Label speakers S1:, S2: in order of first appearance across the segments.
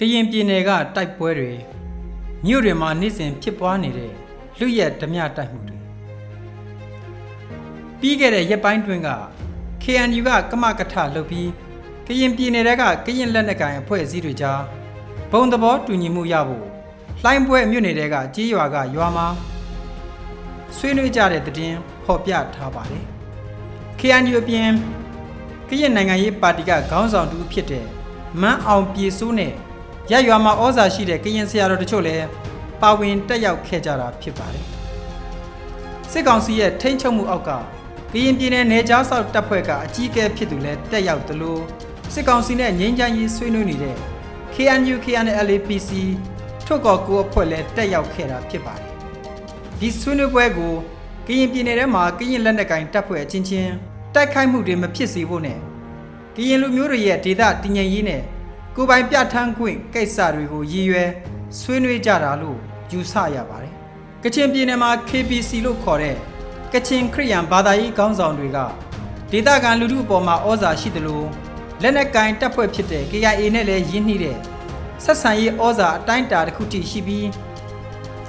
S1: ကရင်ပြည်နယ်ကတိုက်ပွဲတွေမြို့တွေမှာနေ့စဉ်ဖြစ်ပွားနေတဲ့လူရက်ဓမြတိုက်မှုတွေပြီးခဲ့တဲ့ရက်ပိုင်းတွင်က KNU ကကမကထလုပ်ပြီးကရင်ပြည်နယ်ကကရင်လက်နက်ကိုင်အဖွဲ့အစည်းတွေကြားဘုံသဘောတူညီမှုရဖို့လှိုင်းပွဲမြို့နယ်ကကြေးရွာကရွာမှာဆွေးနွေးကြတဲ့တဲ့တင်ဖော်ပြထားပါတယ် KNU အပြင်ကရင်နိုင်ငံရေးပါတီကခေါင်းဆောင်တူဖြစ်တဲ့မန်းအောင်ပြေစိုးနဲ့ ရရွာမှာဩဇာရှိတဲ့ကရင်ဆရာတော်တချို့လည်းပါဝင်တက်ရောက်ခဲ့ကြတာဖြစ်ပါတယ်စစ်ကောင်စီရဲ့ထိန်းချုပ်မှုအောက်ကကရင်ပြည်နယ်နေကြားဆောက်တပ်ဖွဲ့ကအကြီးအကဲဖြစ်သူလည်းတက်ရောက်သလိုစစ်ကောင်စီနဲ့ငြိမ်းချမ်းရေးဆွေးနွေးနေတဲ့ KNU KNLAPC ထုတ်ကော်ကိုအဖွဲ့လည်းတက်ရောက်ခဲ့တာဖြစ်ပါတယ်ဒီဆွေးနွေးပွဲကိုကရင်ပြည်နယ်ထဲမှာကရင်လက်နက်ကင်တပ်ဖွဲ့အချင်းချင်းတိုက်ခိုက်မှုတွေမဖြစ်စေဖို့နဲ့ကရင်လူမျိုးတွေရဲ့ဒေသတည်ငြိမ်ရေးနဲ့ ကိုပိုင်ပြဋ္ဌာန်းခွင့်ကိစ္စတွေကိုရည်ရွယ်ဆွေးနွေးကြတာလို့ယူဆရပါတယ်။ကချင်ပြည်နယ်မှာ KPC လို့ခေါ်တဲ့ကချင်ခရစ်ယာန်ဘာသာရေးခေါင်းဆောင်တွေကဒေသခံလူထုအပေါ်မှာဩဇာရှိသလိုလက်နက်ကင်တပ်ဖွဲ့ဖြစ်တဲ့ KIA နဲ့လည်းရင်းနှီးတဲ့ဆက်ဆံရေးဩဇာအတိုင်းအတာတစ်ခုထိရှိပြီး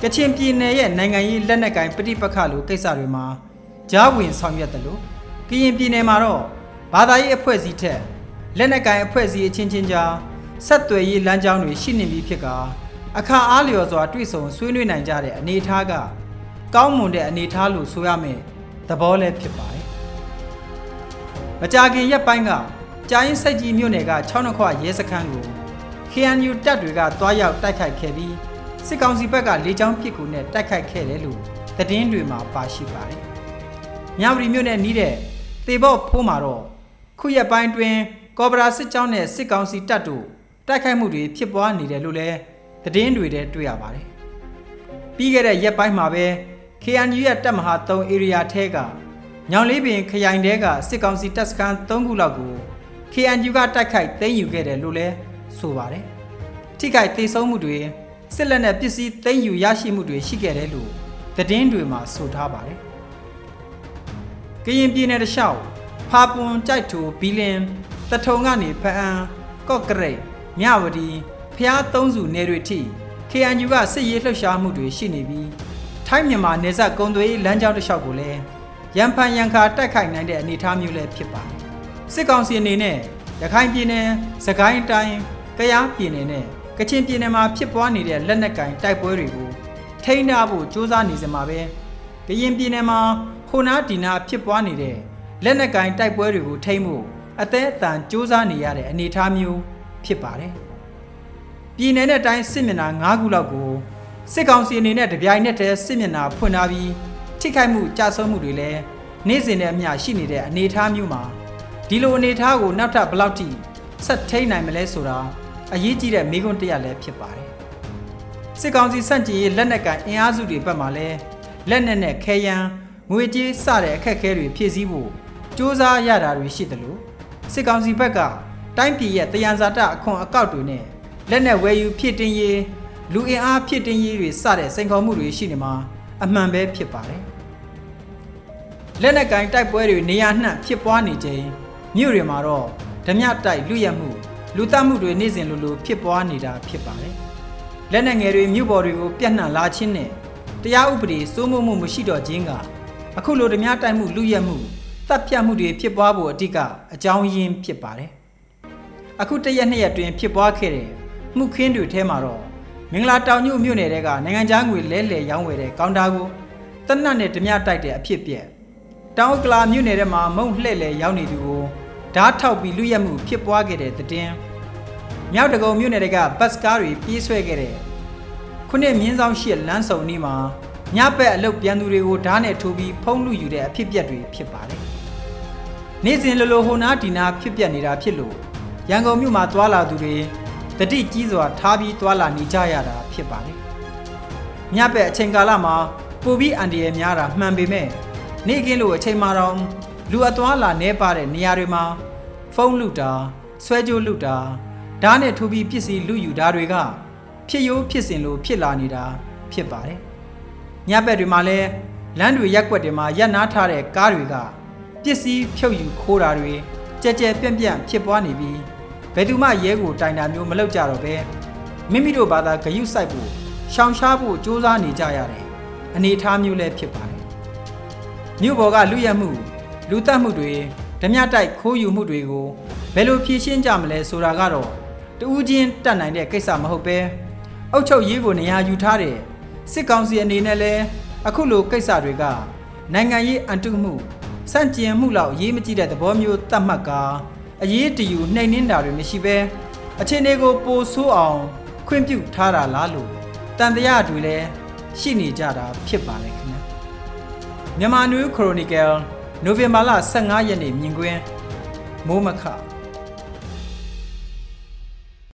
S1: ကချင်ပြည်နယ်ရဲ့နိုင်ငံရေးလက်နက်ကင်ပဋိပက္ခလိုကိစ္စတွေမှာကြားဝင်ဆောင်ရွက်တယ်လို့ကရင်ပြည်နယ်မှာတော့ဘာသာရေးအဖွဲ့အစည်းထက်လက်နက်ကင်အဖွဲ့အစည်းအချင်းချင်းကြား ဆက်သွယ်ရေးလမ်းကြောင်းတွေရှိနေပြီဖြစ်ကအခါအားလျော်စွာတွေ့ဆုံဆွေးနွေးနိုင်ကြတဲ့အနေအထားကကောင်းမွန်တဲ့အနေအထားလို့ဆိုရမယ်သဘောလည်းဖြစ်ပါတယ်။မကြာခင်ရက်ပိုင်းကကြာရင်စိတ်ကြီးမြို့နယ်က6နှစ်ခွရဲစခန်းကို KNU တပ်တွေကတွားရောက်တိုက်ခိုက်ခဲ့ပြီးစစ်ကောင်စီဘက်ကလေကြောင်းပစ်ကူနဲ့တိုက်ခိုက်ခဲ့တယ်လို့သတင်းတွေမှာပါရှိပါတယ်။မြဝတီမြို့နယ်နီးတဲ့သေဘော့ဖိုးမှာတော့ခုရက်ပိုင်းတွင်ကော်ပိုရာစစ်ကြောင်းနဲ့စစ်ကောင်စီတပ်တို့ တိုက်ခိုက်မှုတွေဖြစ်ပွားနေတယ်လို့လည်းသတင်းတွေထဲတွေ့ရပါတယ်။ပြီးခဲ့တဲ့ရက်ပိုင်းမှာပဲ KNU ရဲ့တပ်မဟာ3 area ထဲကညောင်လေးပင်ခရိုင်တဲကစစ်ကောင်စီတပ်စခန်း3ခုလောက်ကို KNU ကတိုက်ခိုက်သိမ်းယူခဲ့တယ်လို့လည်းဆိုပါတယ်။ထိခိုက်သေးဆုံးမှုတွေစစ်လက်နက်ပစ္စည်းသိမ်းယူရရှိမှုတွေရှိခဲ့တယ်လို့သတင်းတွေမှာဆိုထားပါတယ်။ကရင်ပြည်နယ်တလျှောက်ဖာပွန်ကြိုက်ထူဘီလင်တထုံကနေဖအံကော့ကရိတ် မြဝတီဖျားသုံးစုနယ်တွေထိ KNU ကစစ်ရေးလှုပ်ရှားမှုတွေရှိနေပြီးထိုင်းမြန်မာနယ်စပ်ကုံသွေးလမ်းကြောင်းတစ်လျှောက်ကိုလည်းရန်ဖန်ရန်ခါတိုက်ခိုက်နိုင်တဲ့အနေအထားမျိုးလည်းဖြစ်ပါတယ်စစ်ကောင်စီအနေနဲ့ရခိုင်ပြည်နယ်စကိုင်းတိုင်းကယားပြည်နယ်နဲ့ကချင်ပြည်နယ်မှာဖြစ်ပွားနေတဲ့လက်နက်ကင်တိုက်ပွဲတွေကိုထိန်းထားဖို့စ조사နေစမှာပဲကရင်ပြည်နယ်မှာဟိုနာဒီနာဖြစ်ပွားနေတဲ့လက်နက်ကင်တိုက်ပွဲတွေကိုထိန်းဖို့အသေးအတန်စ조사နေရတဲ့အနေအထားမျိုး ဖြစ်ပါတယ်။ပြည်နယ်နဲ့တိုင်းစစ်မျက်နှာ၅ခုလောက်ကိုစစ်ကောင်စီအနေနဲ့တပြိုင်နက်တည်းစစ်မျက်နှာဖွင့်ထားပြီးထိခိုက်မှုကြဆုံးမှုတွေလည်းနေ့စဉ်နဲ့အမျှရှိနေတဲ့အနေအထားမျိုးမှာဒီလိုအနေအထားကိုနောက်ထပ်ဘယ်လောက်ထိဆက်ထိန်နိုင်မလဲဆိုတာအရေးကြီးတဲ့မေးခွန်းတစ်ရပ်လည်းဖြစ်ပါတယ်။စစ်ကောင်စီစန့်ကျင်ရေးလက်နက်ကန်အင်အားစုတွေဘက်မှလည်းလက်နက်နဲ့ခဲယမ်းငွေကြေးစတဲ့အခက်အခဲတွေဖြည့်ဆည်းဖို့စ조사ရတာတွေရှိတယ်လို့စစ်ကောင်စီဘက်က တိုင်းပြည်ရဲ့တယံဇာတအခွန်အကောက်တွေနဲ့လက်နက်ဝယ်ယူဖြစ်တင်ရေးလူအင်အားဖြစ်တင်ရေးတွေစတဲ့စိန်ခေါ်မှုတွေရှိနေမှာအမှန်ပဲဖြစ်ပါတယ်လက်နက်ကင်တိုက်ပွဲတွေနေရာနှံ့ဖြစ်ပွားနေချိန်မြို့တွေမှာတော့ဓမြတိုက်လူရက်မှုလူတမှုတွေနေ့စဉ်လိုလိုဖြစ်ပွားနေတာဖြစ်ပါတယ်လက်နက်ငယ်တွေမြို့ပေါ်တွေကိုပြန့်နှံ့လာခြင်းနဲ့တရားဥပဒေစိုးမိုးမှုမရှိတော့ခြင်းကအခုလိုဓမြတိုက်မှုလူရက်မှုတပ်ဖြတ်မှုတွေဖြစ်ပွားဖို့အဓိကအကြောင်းရင်းဖြစ်ပါတယ် အခုတရက်နှစ်ရက်တွင်ဖြစ်ပွားခဲ့တဲ့မှုခင်းတွေထဲမှာတော့မင်္ဂလာတောင်ညို့မြို့နယ်တဲကနိုင်ငံသားငွေလဲလှယ်ရောင်းဝယ်တဲ့ကောင်တာကိုတနတ်နဲ့ဓမြတိုက်တဲ့အဖြစ်ပြက်တောင်ဥက္ကလာမြို့နယ်ထဲမှာမုံလှဲ့လေရောက်နေသူကိုဓာတ်ထောက်ပြီးလူရက်မှုဖြစ်ပွားခဲ့တဲ့တဲ့တင်မြောက်တကုံမြို့နယ်တွေကဘတ်စကားတွေပြေးဆွဲခဲ့တဲ့ခုနှစ်မြင်းဆောင်ရှိလမ်းစုံနီးမှာညဘက်အလုတ်ပြန်သူတွေကိုဓာတ်နဲ့ထိုးပြီးဖုံးလူယူတဲ့အဖြစ်ပြက်တွေဖြစ်ပါတယ်နေ့စဉ်လိုလိုဟိုနာဒီနာဖြစ်ပြက်နေတာဖြစ်လို့ ရန်ကုန်မြို့မှာသွာလာသူတွေတတိကြီးစွာထားပြီးသွာလာနေကြရတာဖြစ်ပါတယ်ညဘက်အချိန်ကာလမှာပူပြီးအန်ဒီရများတာမှန်ပေမဲ့နေ့ကင်းလိုအချိန်မှတော့လူအသွားလာနေပါတဲ့နေရာတွေမှာဖုန်းလူတာဆွဲကြိုးလူတာဓာတ်နဲ့ထိုးပြီးပစ္စည်းလူယူတာတွေကဖြစ်ရိုးဖြစ်စဉ်လိုဖြစ်လာနေတာဖြစ်ပါတယ်ညဘက်တွေမှာလဲလမ်းတွေရက်ွက်တွေမှာရပ်နားထားတဲ့ကားတွေကပစ္စည်းဖြုတ်ယူခိုးတာတွေကြဲကြဲပြန့်ပြန့်ဖြစ်ပွားနေပြီး ဘယ်သူမှရဲကိုတိုင်တာမျိုးမလုပ်ကြတော့ပဲမိမိတို့ဘာသာဂယုစိုက်ဖို့ရှောင်ရှားဖို့စ조사နေကြရတဲ့အနေအထားမျိုးလည်းဖြစ်ပါတယ်မြို့ပေါ်ကလူရက်မှု လူတက်မှုတွေဓမြတိုက်ခိုးယူမှုတွေကိုဘယ်လိုဖြေရှင်းကြမလဲဆိုတာကတော့တူးချင်းတတ်နိုင်တဲ့ကိစ္စမဟုတ်ပဲအုတ်ချုပ်ရေးကိုနေရာယူထားတဲ့စစ်ကောင်စီအနေနဲ့လည်းအခုလိုကိစ္စတွေကနိုင်ငံရေးအန်တုမှုစန့်ကျင်မှုလောက်အရေးမကြီးတဲ့သဘောမျိုးသတ်မှတ်ကာ အရေးတယူနှိမ်နှင်းတာတွေမရှိဘဲအခြေအနေကိုပိုဆိုးအောင်ခွင့်ပြုထားတာလားလို့တန်တရားတွေလည်းရှိနေကြတာဖြစ်ပါတယ်ခင်ဗျာမြန်မာနွေခရိုနီကယ်နိုဝင်ဘာလ15ရက်နေ့မြင်ကွင်းမိုးမခ